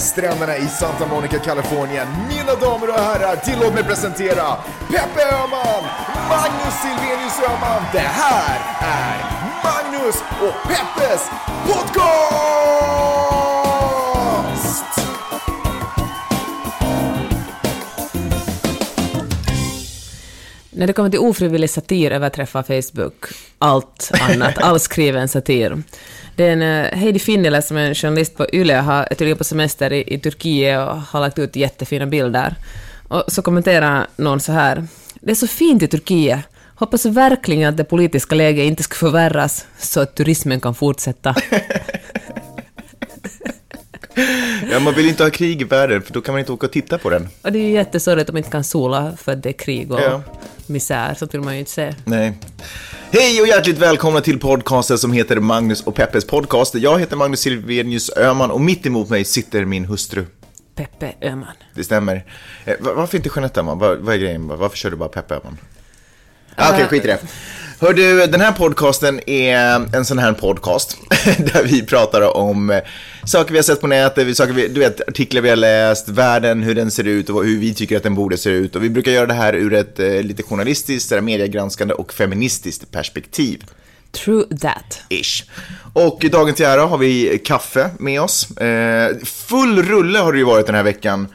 stränderna i Santa Monica, Kalifornien. Mina damer och herrar, tillåt mig presentera Peppe Öhman, Magnus Silvenius Öhman. Det här är Magnus och Peppes podcast! När det kommer till ofrivillig satir överträffar Facebook allt annat, all skriven satir. Det är en uh, Heidi Finnele som är journalist på YLE och har tydligen på semester i, i Turkiet och har lagt ut jättefina bilder. Och så kommenterar någon så här. Det är så fint i Turkiet. Hoppas verkligen att det politiska läget inte ska förvärras så att turismen kan fortsätta. Ja, man vill inte ha krig i världen, för då kan man inte åka och titta på den. Och det är ju jättesorgligt om man inte kan sola för att det är krig och Ja. misär, så vill man ju inte se. Nej. Hej och hjärtligt välkomna till podcasten som heter Magnus och Peppes podcast. Jag heter Magnus Silvenius Öhman och mitt emot mig sitter min hustru. Peppe Öhman. Det stämmer. Eh, va- varför inte Jeanette Öhman? Vad, är grejen? Varför kör du bara Peppe Öhman? Ah, Okej, skit i det. Hör du, den här podcasten är en sån här podcast där vi pratar om eh, saker vi har sett på nätet, saker vi, du vet, artiklar vi har läst, världen, hur den ser ut och hur vi tycker att den borde se ut. Och vi brukar göra det här ur ett eh, lite journalistiskt, mediegranskande och feministiskt perspektiv. True that. Ish. Och dagen till ära har vi kaffe med oss. Eh, full rulle har det ju varit den här veckan.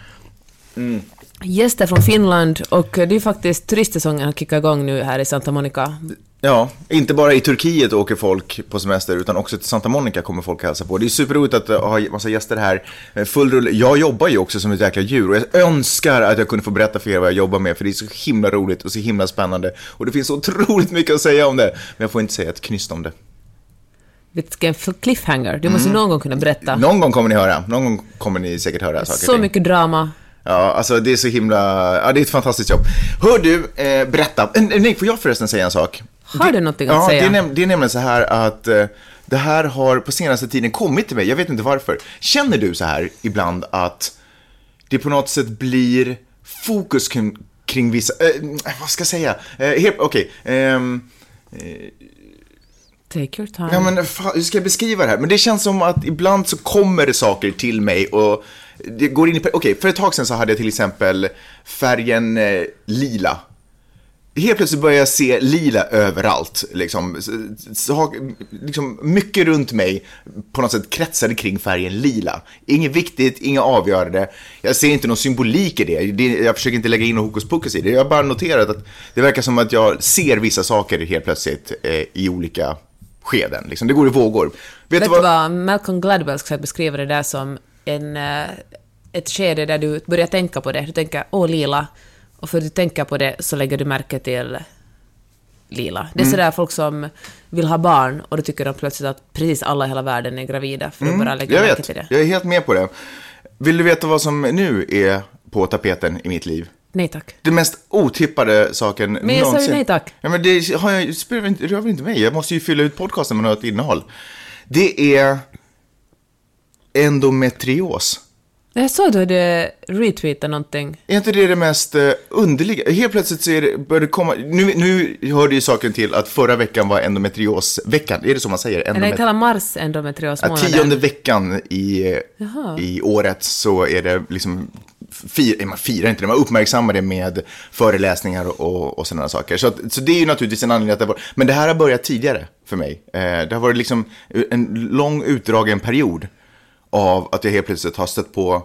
Gäster från Finland och det är faktiskt turistsäsongen har kickat igång nu här i Santa Monica. Ja, inte bara i Turkiet åker folk på semester, utan också till Santa Monica kommer folk hälsa på. Det är superroligt att uh, ha massa gäster här. Eh, Full rulle. Jag jobbar ju också som ett jäkla djur och jag önskar att jag kunde få berätta för er vad jag jobbar med, för det är så himla roligt och så himla spännande. Och det finns så otroligt mycket att säga om det, men jag får inte säga ett knyst om det. Vilken cliffhanger. Du måste någon gång kunna berätta. Någon gång kommer ni höra, någon gång kommer ni säkert höra saker. Så mycket drama. Ja, alltså det är så himla, ja det är ett fantastiskt jobb. Hör du, eh, berätta, Eh, nej får jag förresten säga en sak? Har du någonting att ja, säga? Det är, näm- det är nämligen så här att eh, det här har på senaste tiden kommit till mig, jag vet inte varför. Känner du så här ibland att det på något sätt blir fokus kring, kring vissa, eh, vad ska jag säga? Eh, Okej, ehm, Take your time. Ja, men fan, hur ska jag beskriva det här? Men det känns som att ibland så kommer det saker till mig och det går in i... Okej, för ett tag sedan så hade jag till exempel färgen eh, lila. Helt plötsligt börjar jag se lila överallt. Liksom. Så, liksom, mycket runt mig på något sätt kretsade kring färgen lila. Inget viktigt, inget avgörande. Jag ser inte någon symbolik i det. det jag försöker inte lägga in någon hokus pokus i det. Jag har bara noterat att det verkar som att jag ser vissa saker helt plötsligt eh, i olika skeden. Liksom. Det går i vågor. Vet, Vet du vad Malcolm Gladwell beskriva det där som en, eh, ett skede där du börjar tänka på det. Du tänker åh lila, och för att du tänker på det så lägger du märke till lila. Det är sådär folk som vill ha barn och då tycker de plötsligt att precis alla i hela världen är gravida för att bara lägga Jag märke vet, till det. jag är helt med på det. Vill du veta vad som nu är på tapeten i mitt liv? Nej tack. Den mest otippade saken Men jag sa ju nej, tack. Ja, men det har jag, det rör väl inte mig. Jag måste ju fylla ut podcasten med något innehåll. Det är endometrios. Jag såg du hade retweetat någonting. Är inte det det mest eh, underliga? Helt plötsligt så är det, det komma... Nu, nu hörde ju saken till att förra veckan var endometriosveckan. Är det så man säger? Endomet- inte hela mars endometriosmånaden. Ja, tionde veckan i, Jaha. i året så är det liksom, fir, man firar inte det, man uppmärksammar det med föreläsningar och, och sådana saker. Så, att, så det är ju naturligtvis en anledning att det var, men det här har börjat tidigare för mig. Eh, det har varit liksom en lång utdragen period av att jag helt plötsligt har stött på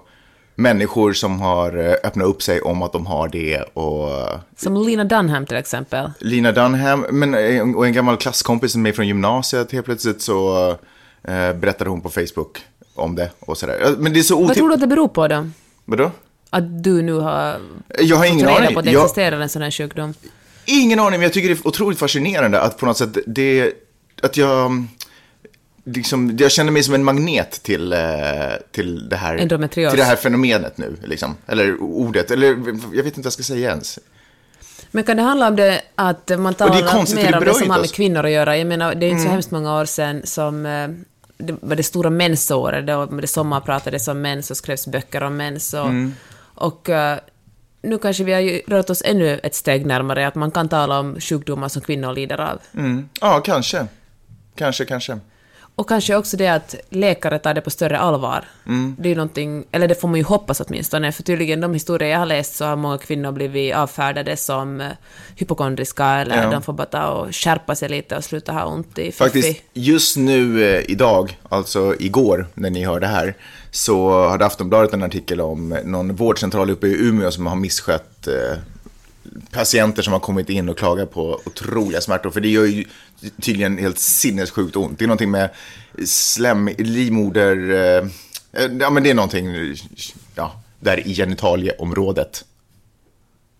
människor som har eh, öppnat upp sig om att de har det och Som Lina Dunham till exempel. Lina Dunham, men, eh, och en gammal klasskompis med mig från gymnasiet, helt plötsligt så eh, berättade hon på Facebook om det och sådär. Men det är så Vad tror du att det beror på då? Vadå? Att du nu har Jag har ingen aning. på att det Jag, existerar en sån här sjukdom? ingen aning, men jag tycker det är otroligt fascinerande att på något sätt det, att jag, liksom, jag känner mig som en magnet till, eh, till, det här, till det här fenomenet nu, liksom. Eller ordet, eller jag vet inte vad jag ska säga ens. Men kan det handla om det att man talar mer om det som har med kvinnor att göra? Jag menar, det är inte så hemskt många år sedan som eh, det var det stora mensåret, då det sommar pratades om mens och skrevs böcker om mens. Och, och eh, nu kanske vi har rört oss ännu ett steg närmare att man kan tala om sjukdomar som kvinnor lider av. Mm. Ja, kanske. Kanske, kanske. Och kanske också det att läkare tar det på större allvar. Mm. Det är någonting, eller det får man ju hoppas åtminstone, för tydligen de historier jag har läst så har många kvinnor blivit avfärdade som eh, hypokondriska eller Ja. de får bara ta och skärpa sig lite och sluta ha ont i fiffi. Faktiskt, just nu eh, idag, alltså igår när ni hör det här, så hade Aftonbladet en artikel om någon vårdcentral uppe i Umeå som har misskött eh, patienter som har kommit in och klagat på otroliga smärtor. För det gör ju tydligen helt sinnessjukt ont. Det är någonting med slem, livmoder, eh, ja men det är någonting, ja, där i genitalieområdet.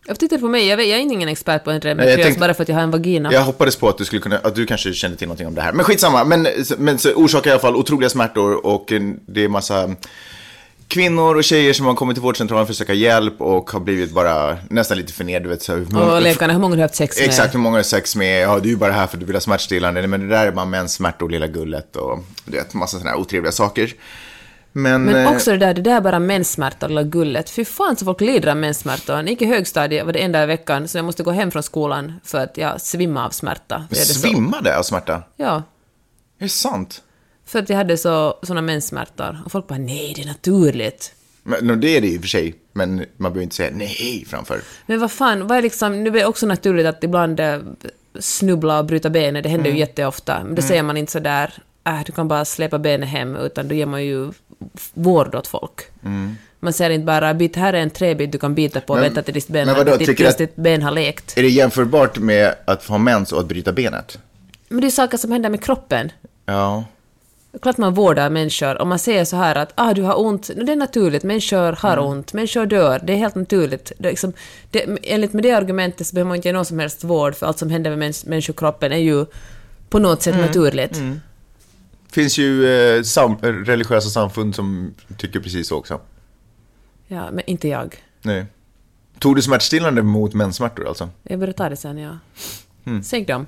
Jag tittar på mig, jag, vet, jag är ingen expert på jag endometrios bara för att jag har en vagina. Jag hoppades på att du skulle kunna, att du kanske kände till någonting om det här. Men skitsamma, men, men så orsakar i alla fall otroliga smärtor och det är massa kvinnor och tjejer som har kommit till vårdcentralen för att söka hjälp och har blivit bara nästan lite förnedrade. Du så hur många- Och läkarna, hur många har du haft sex med? Exakt, hur många har sex med? Ja, du är ju bara här för att du vill ha smärtstillande. Men det där är bara mäns smärtor, lilla gullet och du vet, massa sådana här otrevliga saker. Men, Men eh, också det där, det där är bara menssmärtor, lilla gullet. Fy fan så folk lider av menssmärtor. När jag gick i högstadiet var det en dag i veckan så jag måste gå hem från skolan för att jag svimmade av smärta. Svimmade av smärta? Ja. Är det sant? För att jag hade så, såna menssmärtor. Och folk bara nej, det är naturligt. Men, det är det i och för sig, men man behöver inte säga nej framför. Men vad fan, vad är liksom, nu är det också naturligt att ibland eh, snubbla och bryta benet, det händer Mm. ju jätteofta. Men då säger man inte sådär, äh, du kan bara släpa benet hem, utan då ger man ju vård åt folk. Man säger inte bara, bit här är en träbit du kan bita på och Mm. Men- vänta till ditt ben, men vadå, ditt, tycker tills att- ditt ben har lekt. Är det jämförbart med att ha mens och att bryta benet? Men det är saker som händer med kroppen. Ja. Klart man vårdar människor. Om man säger så här att ah, du har ont, det är naturligt, människor har Mm. ont, människor dör, det är helt naturligt. Det är liksom, det, enligt med det argumentet så behöver man inte ge någon som helst vård, för allt som händer med mäns, människokroppen är ju på något Mm. sätt naturligt. Det finns ju eh, sam- religiösa samfund som tycker precis så också. Ja, men inte jag. Nej. Tog du smärtstillande mot menssmärtor alltså? Jag börjar ta det sen, ja. Mm. Sänk dem.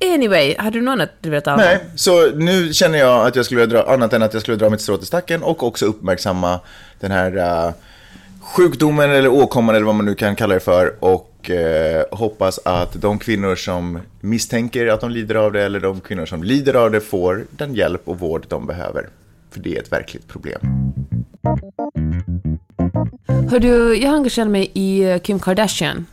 Anyway, hade du något att du vill ta? Nej, så nu känner jag att jag skulle vilja dra, annat än att jag skulle dra mitt strå till stacken och också uppmärksamma den här eh, sjukdomen eller åkomman eller vad man nu kan kalla det för och eh, hoppas att de kvinnor som misstänker att de lider av det eller de kvinnor som lider av det får den hjälp och vård de behöver. För det är ett verkligt problem. Hör du, jag engagerar mig i eh, Kim Kardashian.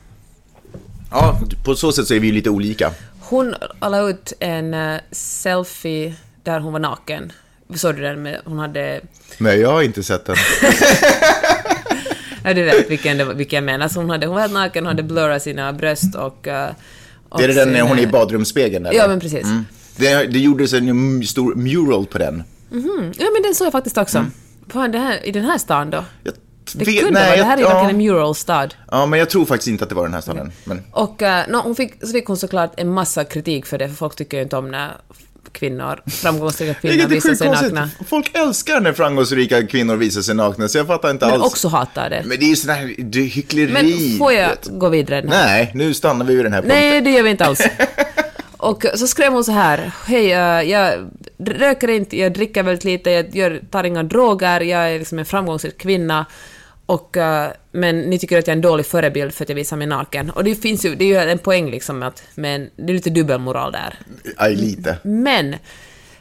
Ja, på så sätt så är vi lite olika. Hon la ut en eh, selfie där hon var naken. Såg du den? Med, hon hade... Men jag har inte sett den. Ja, du vet vilken, det vilken jag menar. Så hon, hade, hon var helt naken, hon hade blurrat sina bröst och... eh, och är det den när hon är i eh, badrumsspegeln? eller? Ja, men precis. Mm. Det, det gjordes en stor mural på den. Ja, men den såg jag faktiskt också. Fan, det här, I den här stan då? Jag Det kunde vara. Det här är ju verkligen en ja, muralstad. ja, men jag tror faktiskt inte att det var den här staden. Men, Och eh, nå, hon fick, så fick hon såklart en massa kritik för det, för folk tycker ju inte om när kvinnor, framgångsrika kvinnor visar sig konstigt. nakna. Folk älskar när framgångsrika kvinnor visar sig nakna, så jag fattar inte Men alls. också hatar det. Men det är ju sån här, det är hyckleri. Men får jag gå vidare? den här? Nej, nu stannar vi vid den här punkten. Nej, det gör vi inte alls. Och så skrev hon så här, hej, eh, jag röker inte, jag dricker väldigt lite, jag tar inga droger, jag är liksom en framgångsrik kvinna. Och, eh, men ni tycker att jag är en dålig förebild för att jag visar mig naken. Och det finns ju, det är ju en poäng liksom med att, men det är lite dubbelmoral där. Aj, lite. Men,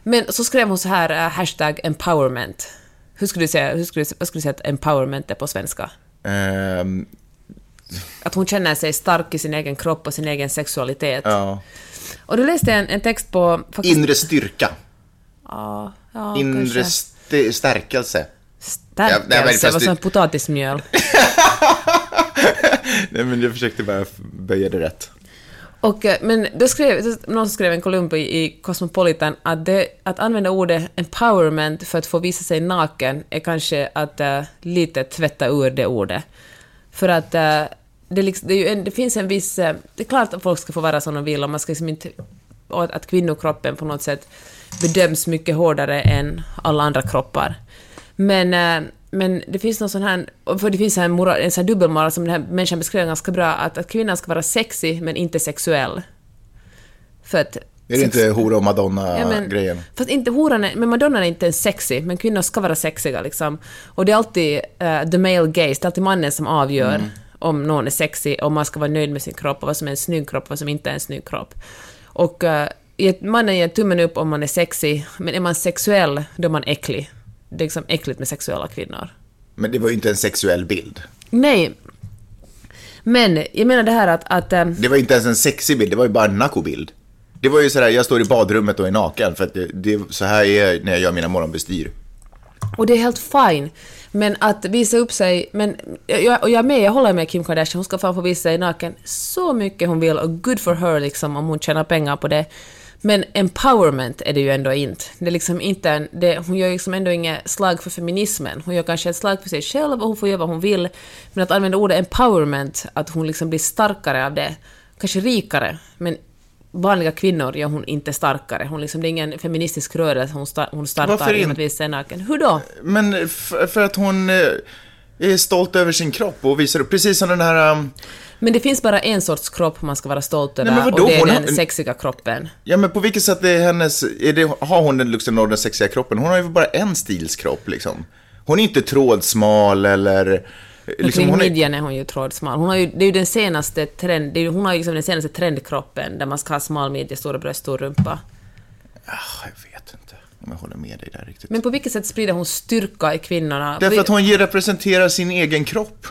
men så skrev hon så här, eh, hashtag empowerment. Hur skulle du säga, hur skulle du, vad skulle du säga att empowerment är på svenska? Ehm, Att hon känner sig stark i sin egen kropp och sin egen sexualitet. ja. Och då läste en, en text på... Faktiskt, Inre styrka. Ja, ja, Inre st- stärkelse. Ja, nej, Stärkelse, fast vad det- som potatismjöl. Nej, men jag försökte bara böja det rätt. Och, eh, men då skrev, någon som skrev en kolumn i, Cosmopolitan att, det, att använda ordet empowerment för att få visa sig naken är kanske att uh, lite tvätta ur det ordet. För att eh, det, liksom, det, är ju en, det finns en viss... eh, det är klart att folk ska få vara som de vill och man ska liksom inte... Och att, att kvinnokroppen på något sätt bedöms mycket hårdare än alla andra kroppar. Men, eh, men det finns någon sån här, för det finns en, moral, en sån här dubbelmoral som den här människan beskriver ganska bra, att, att kvinnan ska vara sexy men inte sexuell. För att... Är det inte hora och Madonna-grejen? Fast inte horan är, men Madonna är inte ens sexy, men kvinnor ska vara sexiga liksom. Och det är alltid eh, the male gaze, det är alltid mannen som avgör Mm. om någon är sexy, om man ska vara nöjd med sin kropp, och vad som är en snygg kropp och vad som inte är en snygg kropp. Och, ge- mannen ger tummen upp om man är sexig, men är man sexuell, då är man äcklig. Det är liksom äckligt med sexuella kvinnor. Men det var ju inte en sexuell bild. Nej. Men jag menar det här att... att ehm, Det var inte ens en sexig bild, det var ju bara en nakobild. Det var ju sådär, jag står i badrummet och är naken för att det, det, så här är jag när jag gör mina morgonbestyr. och det är helt fine. Men att visa upp sig... Men, jag, och jag är med, jag håller med Kim Kardashian. Hon ska fan få visa sig naken så mycket hon vill och good for her liksom om hon tjänar pengar på det. Men empowerment är det ju ändå inte. Det är liksom inte en, det, hon gör liksom ändå inget slag för feminismen. Hon gör kanske ett slag för sig själv och hon får göra vad hon vill. Men att använda ordet empowerment, att hon liksom blir starkare av det, kanske rikare, men vanliga kvinnor gör hon inte starkare. Hon liksom, det är ingen feministisk rörelse hon, sta, hon startar Varför inte? Hur då? Men för att hon eh, är stolt över sin kropp och visar upp, precis som den här, um, Men det finns bara en sorts kropp man ska vara stolt över Nej, och det är Hon den sexiga kroppen. ja men på vilket sätt är hennes, är det, har hon den liksom den sexiga kroppen? Hon har ju bara en stilskropp liksom. Hon är inte trådsmal eller, liksom, kring hon är, midjan är hon ju trådsmal. Hon har ju, det är ju den senaste trend, är, hon har ju liksom den senaste trendkroppen där man ska ha smal midja, stora bröst, stor rumpa. Ah, jag vet om jag håller med dig där riktigt. Men på vilket sätt sprider hon styrka i kvinnorna? Därför att hon representerar sin egen kropp.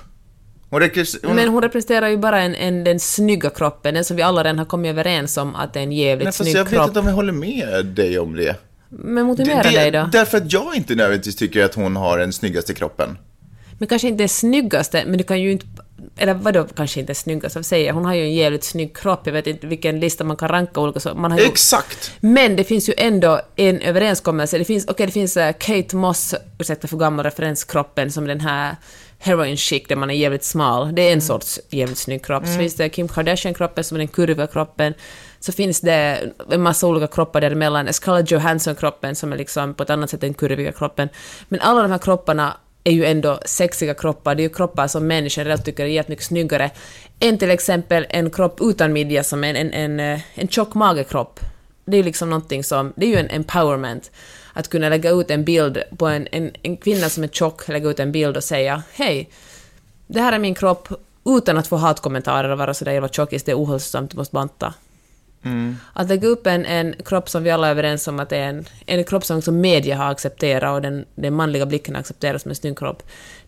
Hon hon, Men hon representerar ju bara en, en, den snygga kroppen, den som vi alla redan har kommit överens om att det är en jävligt Nej, snygg jag vet kropp. inte om jag håller med dig om det. Men motivera det dig då. Därför att jag inte nödvändigtvis tycker att hon har den snyggaste kroppen. Men kanske inte den snyggaste, men du kan ju inte... Eller vadå kanske inte den snyggaste? Vad säger? Hon har ju en jävligt snygg kropp, jag vet inte vilken lista man kan ranka olika så. Man har ju, Exakt! Men det finns ju ändå en överenskommelse. Det finns, okej, det finns eh, Kate Moss, ursäkta för gammal referenskroppen, som den här heroin chic där man är jävligt smal. Det är en sorts jävligt snygg kropp. Så finns det Kim Kardashian-kroppen som är den kurviga kroppen. Så finns det en massa olika kroppar däremellan. Scarlett Johansson-kroppen som är liksom på ett annat sätt den kurviga kroppen. Men alla de här kropparna är ju ändå sexiga kroppar. Det är ju kroppar som människor redan tycker är jättemycket snyggare än till exempel en kropp utan midja som en, en, en, eh, en tjock magekropp. Det är ju liksom någonting som, det är ju en empowerment. Att kunna lägga ut en bild på en, en, en kvinna som är tjock, lägga ut en bild och säga hej, det här är min kropp, utan att få hatkommentarer och vara sådär jävla tjockis, det är ohälsosamt, du måste banta. Att lägga upp en, en kropp som vi alla är överens om att det är en, en kropp som liksom media har accepterat och den, den manliga blicken har accepterat som en snygg kropp,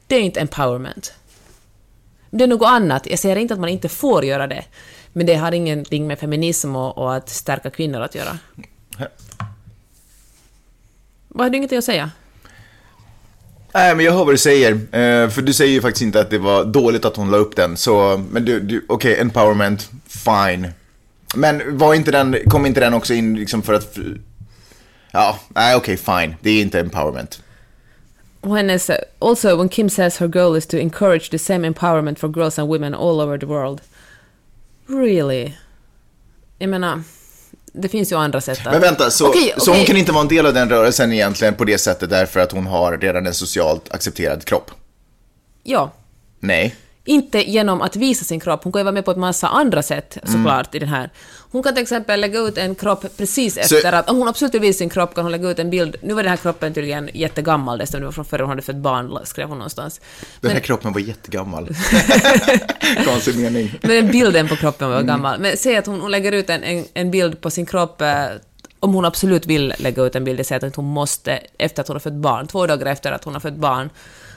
det är inte empowerment. Det är något annat. Jag säger inte att man inte får göra det, men det har ingenting med feminism och, och att stärka kvinnor att göra. Vad har du ingenting att säga? Nej, men jag hör vad du säger. Eh, för du säger ju faktiskt inte att det var dåligt att hon la upp den. Så, men du, du okej, empowerment, fine. Men var inte den, kom inte den också in liksom för att... Ja, nej okej, fine. Det är inte empowerment. Hennes, uh, also when Kim says her goal is to encourage the same empowerment for girls and women all over the world. Really? Jag menar, det finns ju andra sätt att... Men vänta, så, Okej, så okej. hon kan inte vara en del av den rörelsen egentligen på det sättet därför att hon har redan en socialt accepterad kropp? Ja. Nej. Inte genom att visa sin kropp. Hon kan ju vara med på ett massa andra sätt såklart i den här. Hon kan till exempel lägga ut en kropp precis efter att... Om hon absolut vill visa sin kropp kan hon lägga ut en bild. Nu var den här kroppen tydligen jättegammal dessutom. Det var från före hon hade fött barn, skrev hon någonstans. Den här Men- kroppen var jättegammal. Konstig mening. Men den bilden på kroppen var gammal. Men säg att hon, hon lägger ut en, en, en bild på sin kropp, eh, om hon absolut vill lägga ut en bild, det säger att hon måste, efter att hon har fött barn, två dagar efter att hon har fött barn.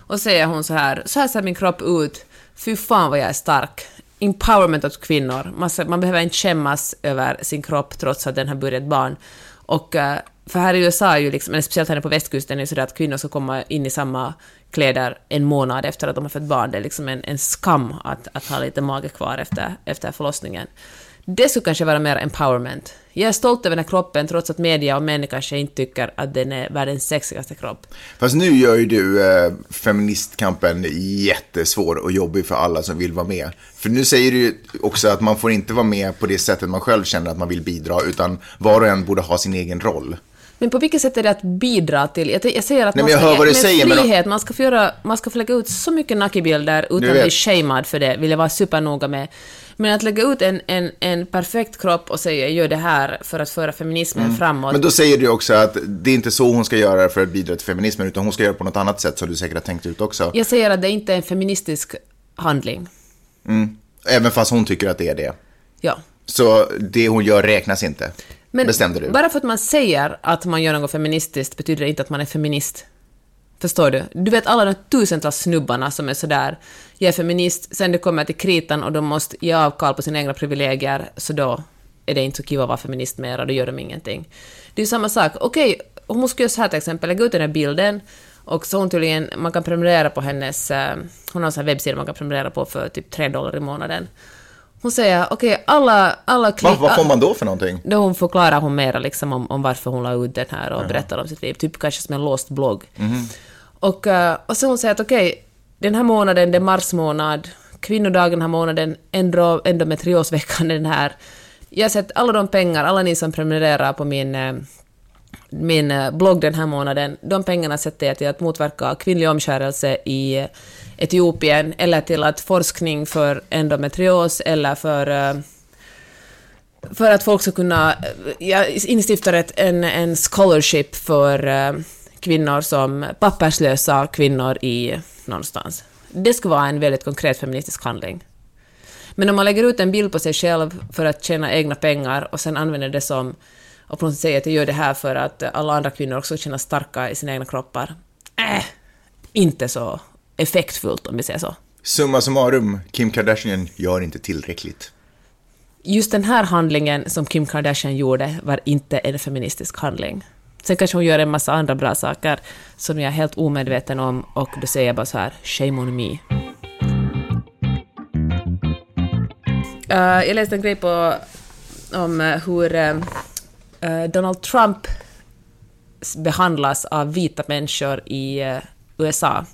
Och säger hon så här, så här ser min kropp ut, fy fan vad jag är stark. Empowerment åt kvinnor. Man, man behöver inte skämmas över sin kropp trots att den har börjat barn. Och eh, för här i USA är ju liksom, eller speciellt här på västkusten, är det så att kvinnor ska komma in i samma kläder en månad efter att de har fött barn. Det är liksom en, en skam att, att ha lite mage kvar efter, efter förlossningen. Det skulle kanske vara mer empowerment. Jag är stolt över den här kroppen trots att media och män kanske inte tycker att den är världens sexigaste kropp. Fast nu gör ju du eh, feministkampen jättesvår och jobbig för alla som vill vara med. För nu säger du ju också att man får inte vara med på det sättet man själv känner att man vill bidra, utan var och en borde ha sin egen roll. Men på vilket sätt är det att bidra till... Jag, jag säger att Nej, man men jag ska hör med säger, men- frihet, man, ska få göra, man ska få lägga ut så mycket nakibilder utan att bli shamed för det, vill jag vara supernoga med. Men att lägga ut en, en, en perfekt kropp och säga gör det här för att föra feminismen framåt. Mm. Men då säger du också att det är inte så hon ska göra för att bidra till feminismen, utan hon ska göra på något annat sätt som du säkert har tänkt ut också. Jag säger att det inte är en feministisk handling. Även fast hon tycker att det är det. Ja. Så det hon gör räknas inte. Men bestämde du. bara för att man säger att man gör något feministiskt betyder det inte att man är feminist. Förstår du? Du vet alla de tusentals snubbarna som är sådär, jag är feminist, sen det kommer till kritan och de måste ge avkall på sina egna privilegier, så då är det inte så kul att vara feminist mera, då gör de ingenting. Det är ju samma sak. Okej, hon skulle göra så här till exempel, lägga ut den här bilden, och så hon tydligen, man kan prenumerera på hennes, eh, hon har en sån här webbsida man kan prenumerera på för typ 3 dollar i månaden. Hon säger, okej, alla, alla klick... Va, vad får man då för någonting? Då hon förklarar hon mera liksom om, om varför hon la ut den här och berättar om sitt liv, typ kanske som en låst blogg. Och, eh, och så hon säger att okej, den här månaden, det är mars månad, kvinnodagen den här månaden, endometriosveckan den här. Jag har sett alla de pengar, alla ni som prenumererar på min, eh, min eh, blogg den här månaden, de pengarna sätter jag till att motverka kvinnlig omskärelse i Etiopien, eller till att forskning för endometrios, eller för för att folk ska kunna... Jag instiftar ett, en, en scholarship för kvinnor som papperslösa kvinnor i någonstans. Det skulle vara en väldigt konkret feministisk handling. Men om man lägger ut en bild på sig själv för att tjäna egna pengar och sen använder det som och på något sätt säger att jag gör det här för att alla andra kvinnor också känner starka i sina egna kroppar. Äh, inte så effektfullt om vi säger så. Summa summarum, Kim Kardashian gör inte tillräckligt. just den här handlingen som Kim Kardashian gjorde var inte en feministisk handling. Sen kanske hon gör en massa andra bra saker som jag är helt omedveten om och då säger jag bara så här, shame on me. Uh, jag läste en grej på om uh, hur uh, Donald Trump behandlas av vita människor i uh, USA.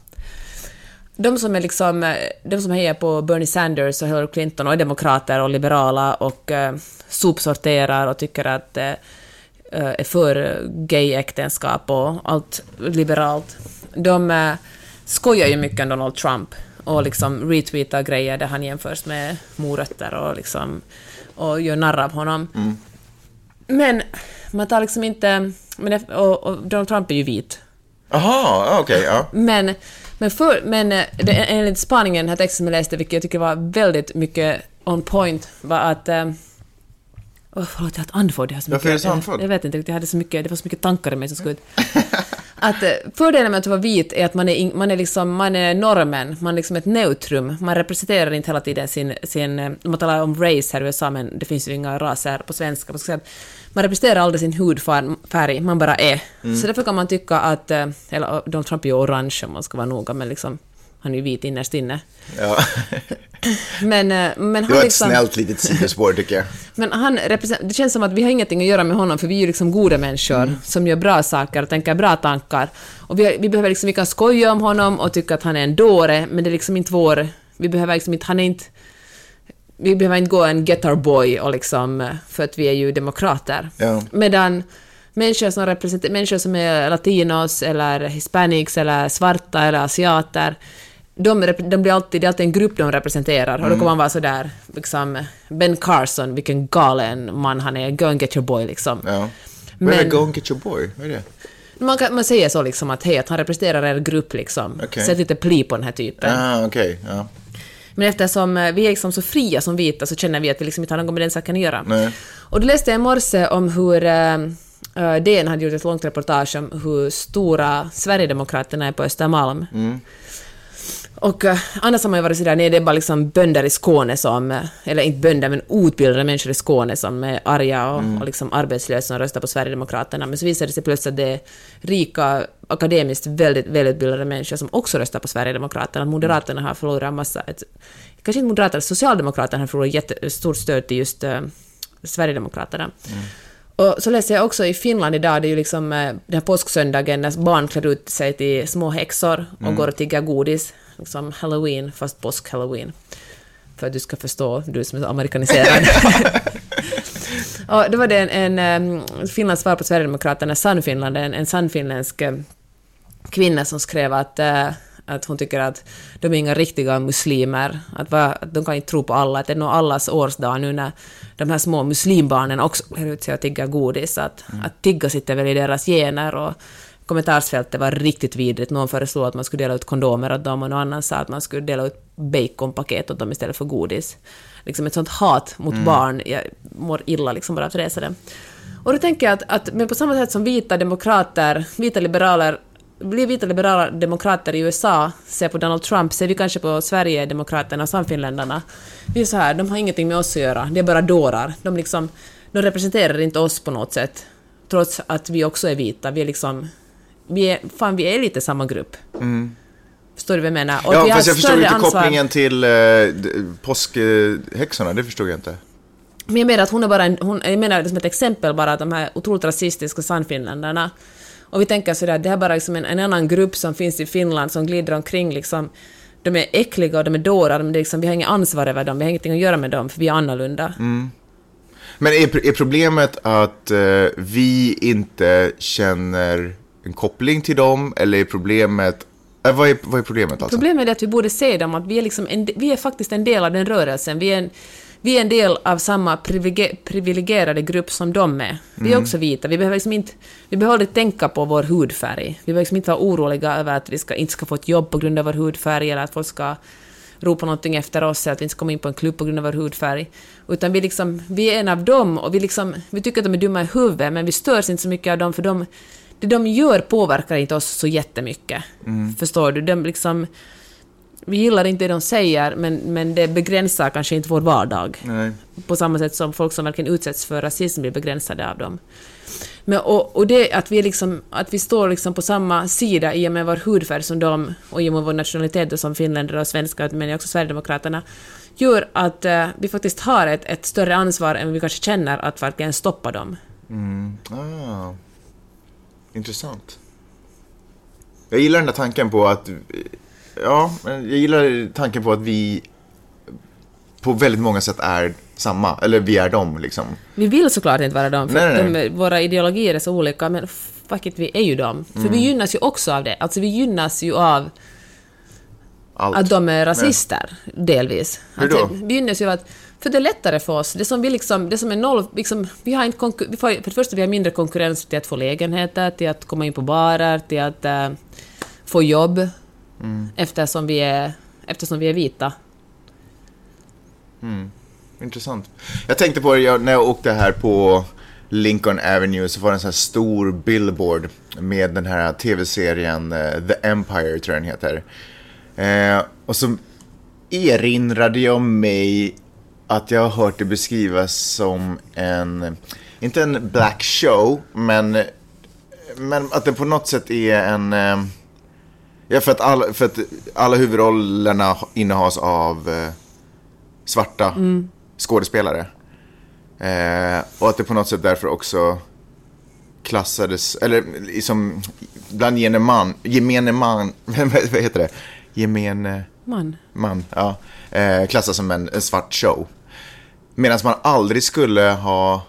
De som, är liksom, de som hejar på Bernie Sanders och Hillary Clinton och är demokrater och liberala och uh, sopsorterar och tycker att uh, är för gayäktenskap och allt liberalt. De uh, skojar ju mycket om Donald Trump och liksom retweetar grejer där han jämförs med morötter och liksom och gör narr av honom. Men man tar liksom inte... Men och, och Donald Trump är ju vit. Jaha, okej, ja. Men, men, för, men eh, det, enligt spaningen, den här texten som jag läste, vilket jag tycker var väldigt mycket on point, var att... Oh, förlåt, jag är andfådd. Jag har så Varför är du så andfådd? Jag, vet inte jag hade så mycket, det var så mycket tankar i mig som skulle ut. Att eh, fördelen med att vara vit är att man är, man är, liksom, man är normen, man är liksom ett neutrum. Man representerar inte hela tiden sin... sin eh, man talar om race här i USA, men det finns ju inga raser på svenska. Att man representerar aldrig sin hudfärg, man bara är. Mm. Så därför kan man tycka att... eh, Eller Donald Trump är ju orange om man ska vara noga, men liksom... Han är ju vit innerst inne. ja. Men, eh, men Det han var ett liksom... snällt litet sidospår tycker jag. Men han det känns som att vi har ingenting att göra med honom, för vi är ju liksom goda människor som gör bra saker och tänker bra tankar. Och vi, vi behöver liksom, vi kan skoja om honom och tycka att han är en dåre, men det är liksom inte vår... Vi behöver liksom inte, han är inte... Vi behöver inte gå en get our boy och liksom, för att vi är ju demokrater. Ja. Medan människor som, representer- människor som är latinos eller hispanics eller svarta eller asiater, de, de blir alltid, det är alltid en grupp de representerar och då kommer man vara sådär, liksom, Ben Carson, vilken galen man han är, go and get your boy liksom. Ja. Men... Men- Go and get your boy, vad är det? Man, kan, man säger så liksom att hej, att han representerar en grupp liksom. Okej. Sätt lite pli på den här typen. Ah, okej, ja. Men eftersom eh, vi är liksom så fria som vita så känner vi att vi liksom inte har något med den saken att göra. Nej. Och då läste jag i morse om hur uh, DN hade gjort ett långt reportage om hur stora Sverigedemokraterna är på Östermalm. Och uh, annars har man ju varit sådär, nej det är bara liksom bönder i Skåne som, eh, eller inte bönder men utbildade människor i Skåne som är arga och, och liksom arbetslösa som röstar på Sverigedemokraterna. Men så visade det sig plötsligt att det är rika, akademiskt väldigt välutbildade människor som också röstar på Sverigedemokraterna. Moderaterna har förlorat massa, ett, kanske inte Moderaterna, Socialdemokraterna har förlorat jättestort stöd till just uh, Sverigedemokraterna. Och så läser jag också i Finland idag, det är ju liksom eh, den här påsksöndagen när barn klär ut sig till små häxor och går och tigger godis. Liksom halloween, fast påsk-halloween. För att du ska förstå, du som är amerikaniserad. och då var det en, en Finlands svar på Sverigedemokraterna, Sannfinland, en, en sannfinländsk kvinna som skrev att, eh, att hon tycker att de är inga riktiga muslimer, att, va, att de kan inte tro på alla, att det är nog allas årsdag nu när de här små muslimbarnen också klär ut sig och tigger godis, att, att tigga sitter väl i deras gener och kommentarsfältet var riktigt vidrigt. Någon föreslog att man skulle dela ut kondomer åt dem och någon annan sa att man skulle dela ut baconpaket åt dem istället för godis. Liksom ett sånt hat mot barn, jag mår illa liksom bara av att läsa det. Och då tänker jag att, att men på samma sätt som vita demokrater, vita liberaler, blir vita liberala demokrater i USA ser på Donald Trump, ser vi kanske på Sverigedemokraterna och Samfinländarna. Vi är så här, de har ingenting med oss att göra, det är bara dårar. De, liksom, de representerar inte oss på något sätt, trots att vi också är vita. Vi är liksom, vi är, fan vi är lite samma grupp. Förstår du vad jag menar? Och Ja, vi fast jag större inte ansvar- kopplingen till eh, påskhäxorna, det förstod jag inte. Men jag menar att hon är bara en, hon, jag menar som ett exempel bara de här otroligt rasistiska Sannfinländarna och vi tänker sådär, det här är bara liksom en, en annan grupp som finns i Finland som glider omkring liksom de är äckliga och de är dårar, men det är liksom, vi har inget ansvar över dem, vi har ingenting att göra med dem, för vi är annorlunda. Men är, är problemet att eh, vi inte känner en koppling till dem, eller är problemet... Eh, vad, är, vad är problemet alltså? Problemet är att vi borde se dem, att vi är, liksom en, vi är faktiskt en del av den rörelsen. Vi är en, vi är en del av samma privilegierade grupp som de är. Vi är också vita. Vi behöver liksom inte, vi behöver aldrig tänka på vår hudfärg. Vi behöver liksom inte vara oroliga över att vi ska, inte ska få ett jobb på grund av vår hudfärg eller att folk ska ropa någonting efter oss eller att vi inte ska komma in på en klubb på grund av vår hudfärg. Utan vi, liksom, vi är en av dem och vi, liksom, vi tycker att de är dumma i huvudet men vi störs inte så mycket av dem för de, det de gör påverkar inte oss så jättemycket. Förstår du? De liksom, vi gillar inte det de säger, men, men det begränsar kanske inte vår vardag. Nej. På samma sätt som folk som verkligen utsätts för rasism blir begränsade av dem. Men, och, och det att vi, liksom, att vi står liksom på samma sida i och med vår hudfärg som dem och i och med vår nationalitet som finländare och svenskar, men också Sverigedemokraterna, gör att eh, vi faktiskt har ett, ett större ansvar än vi kanske känner att verkligen stoppa dem. Ah, intressant. Jag gillar den där tanken på att... Ja, men jag gillar tanken på att vi på väldigt många sätt är samma. Eller vi är dem, liksom. Vi vill såklart inte vara dem, för Nej, nej, de, våra ideologier är så olika, men fuck it, vi är ju dem. För Mm. vi gynnas ju också av det. Alltså vi gynnas ju av Allt. att de är rasister, delvis. Hur då? Alltså, vi gynnas ju av att... För det är lättare för oss. Det som vi liksom, det som är noll... Liksom, vi har inte konkur- får, för det första, vi har mindre konkurrens till att få lägenheter, till att komma in på barer, till att eh, få jobb. Mm. Eftersom, vi är, eftersom vi är vita. Intressant. Jag tänkte på det när jag åkte här på Lincoln Avenue så var det en sån här stor billboard med den här tv-serien eh, The Empire, tror jag den heter. Eh, och så erinrade jag mig att jag har hört det beskrivas som en, inte en black show, men, men att det på något sätt är en... Eh, ja, för att, alla, för att alla huvudrollerna innehas av eh, svarta skådespelare. Eh, och att det på något sätt därför också klassades, eller liksom bland gemene man, gemene man, vad heter det? Gemene Man. man, ja, eh, klassas som en, en svart show. Medan man aldrig skulle ha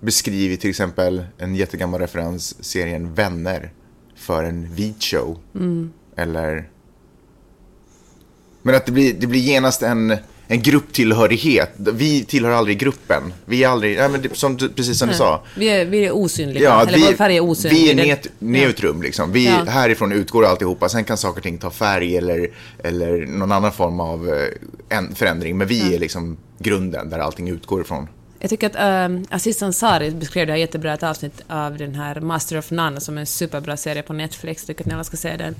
beskrivit till exempel en jättegammal referens, serien Vänner, för en vit show. Eller... Men att det blir, det blir genast en, en grupptillhörighet. Vi tillhör aldrig gruppen. Vi är aldrig, ja, men det, som, precis som du sa. Vi är, vi är osynliga. Ja, Eller vår färg är osynlig. vi är net, neutrum liksom. Vi, Ja. Härifrån utgår alltihopa. Sen kan saker och ting ta färg eller, eller någon annan form av eh, en förändring. Men vi är liksom grunden där allting utgår ifrån. Jag tycker att um, Aziz Ansari beskrev det här jättebra ett avsnitt av den här Master of None som är en superbra serie på Netflix, tycker att ni alla ska se den.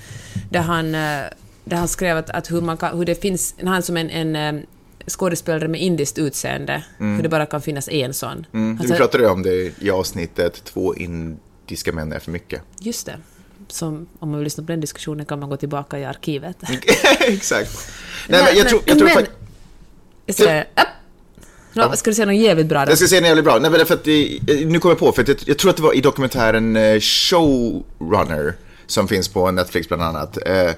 Där han, eh, där han skrev att, att hur, man kan, hur det finns, han som en, en eh, skådespelare med indiskt utseende, hur det bara kan finnas en sån. Mm. Alltså, Vi pratade ju om det i avsnittet Två indiska män är för mycket. Just det. Som, om man vill lyssna på den diskussionen kan man gå tillbaka i arkivet. Exakt. Nej, men jag tror, jag tror men, jag säger, upp. Nå, Ska du säga något jävligt bra då? Jag ska säga är jävligt bra. Nej, men för att, nu kommer jag på, för att jag, jag tror att det var i dokumentären eh, Showrunner, som finns på Netflix bland annat. Eh,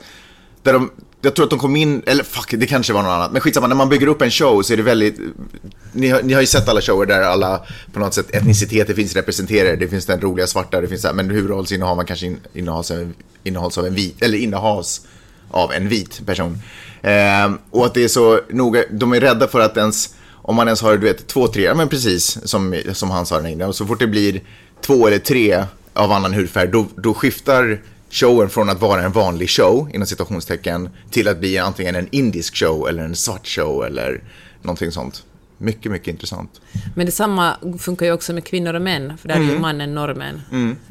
där de, jag tror att de kom in, eller fuck, det kanske var något annat. Men skitsamma, när man bygger upp en show så är det väldigt... Ni har, ni har ju sett alla shower där alla på något sätt etniciteter finns representerade. Det finns den roliga svarta, det finns så här, men huvudrollsinnehavaren kanske in, innehas, av en, innehas av en vit, eller innehas av en vit person. Eh, och att det är så noga, de är rädda för att ens, om man ens har, du vet, två, tre, ja men precis som, som han sa den och så fort det blir två eller tre av annan hudfärg, då, då skiftar showen från att vara en vanlig show, inom citationstecken, till att bli antingen en indisk show eller en svart show eller någonting sånt. Mycket, mycket intressant. Men detsamma funkar ju också med kvinnor och män, för där är Mm. ju mannen normen.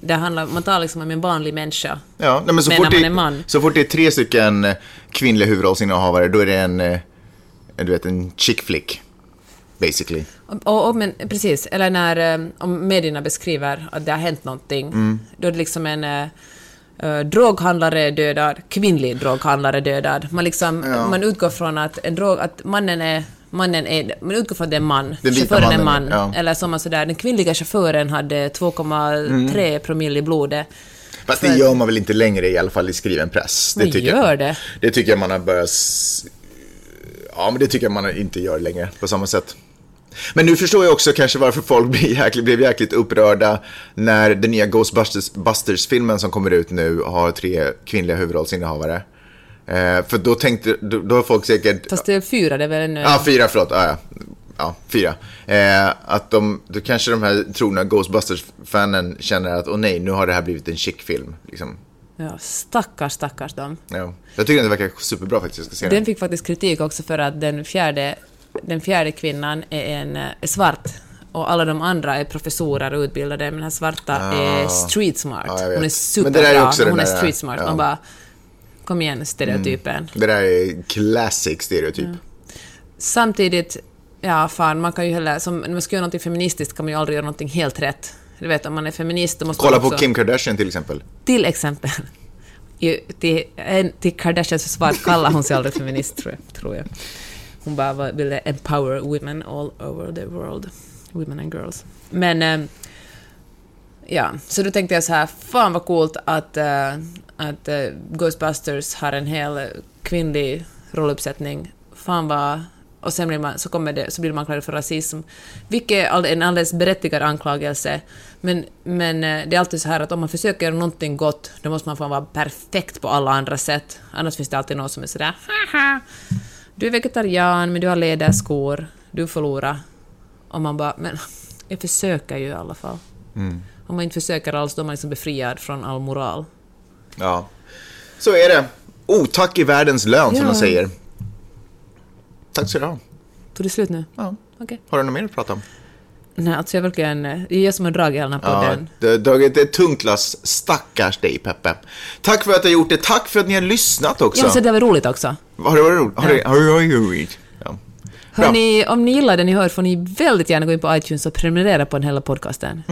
Det handlar, man talar liksom om en vanlig människa. Ja, nej, men så, Men fort när man det, är man. så fort det är tre stycken eh, kvinnliga huvudrollsinnehavare, då är det en, eh, du vet, en chick flick. Basically. Och, och, men, precis, eller när eh, om medierna beskriver att det har hänt någonting, Mm. då är det liksom en eh, droghandlare är dödad, kvinnlig droghandlare är dödad. Man, liksom, man utgår från att, en drog, att mannen är Mannen är, man utgår från att det är en man. Den Chauffören är man. ja. Eller som man sådär, den kvinnliga chauffören hade 2,3 Mm. promille i blodet. Fast det gör man väl inte längre i alla fall i skriven press. Men tycker gör jag, det. Det tycker jag man har börjat... Ja, men det tycker jag man inte gör längre på samma sätt. Men nu förstår jag också kanske varför folk blir jäkligt, blev jäkligt upprörda när den nya Ghostbusters-filmen som kommer ut nu har tre kvinnliga huvudrollsinnehavare. Eh, för då tänkte, då, då har folk säkert... Fast det är fyra, det är väl en... Ja, fyra, förlåt. Ja, ja. ja fyra. Eh, att de, då kanske de här trogna Ghostbusters-fanen känner att, åh nej, nu har det här blivit en chick-film. Liksom. Ja, stackars, stackars dem. Ja. Jag tycker den verkar superbra faktiskt, jag ska se den. Den fick faktiskt kritik också för att den fjärde, den fjärde kvinnan är, en, eh, är svart och alla de andra är professorer och utbildade, men den här svarta är street smart. Ah. Hon är superbra, också men hon är street smart. ja. Man bara, kom igen stereotypen. Det där är classic stereotyp. Samtidigt, ja fan, man kan ju heller, som, när man ska göra något feministiskt kan man ju aldrig göra något helt rätt. Du vet, om man är feminist då måste Kolla man på också, Kim Kardashian till exempel. Till exempel. Till, till Kardashians försvar kallar hon sig aldrig feminist, tror jag. Tror jag. Hon bara ville empower women all over the world. Women and girls. Men... Eh, ja, så då tänkte jag så här, fan vad coolt att, eh, att eh, Ghostbusters har en hel kvinnlig rolluppsättning. Fan vad... Och sen blir man, så, kommer det, så blir man anklagad för rasism, vilket är en alldeles berättigad anklagelse. Men, men det är alltid så här att om man försöker göra någonting gott, då måste man få vara perfekt på alla andra sätt. Annars finns det alltid någon som är sådär haha, du är vegetarian men du har läderskor, du förlorar. Och man bara, men jag försöker ju i alla fall. Om man inte försöker alls, då är man liksom befriad från all moral. Ja. Så är det. Otack i världens lön, som Ja. de säger. Tack ska du ha. Tog det slut nu? Ja. Okej. Har du något mer att prata om? Nej, alltså jag verkligen... Det är jag som har dragit hela den här Ja, podden. du har dragit ett tungt lass. Stackars dig, Peppe. Tack för att du har gjort det. Tack för att ni har lyssnat också. Ja, så det var roligt också. Har det varit roligt? Har det, har det varit roligt? Ja. Bra. Hörrni, om ni gillar det ni hör får ni väldigt gärna gå in på iTunes och prenumerera på den hela podcasten.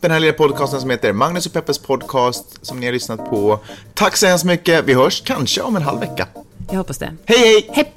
Den här lilla podcasten som heter Magnus och Peppes podcast som ni har lyssnat på. Tack så hemskt mycket. Vi hörs kanske om en halv vecka. Jag hoppas det. Hej, hej! Hej!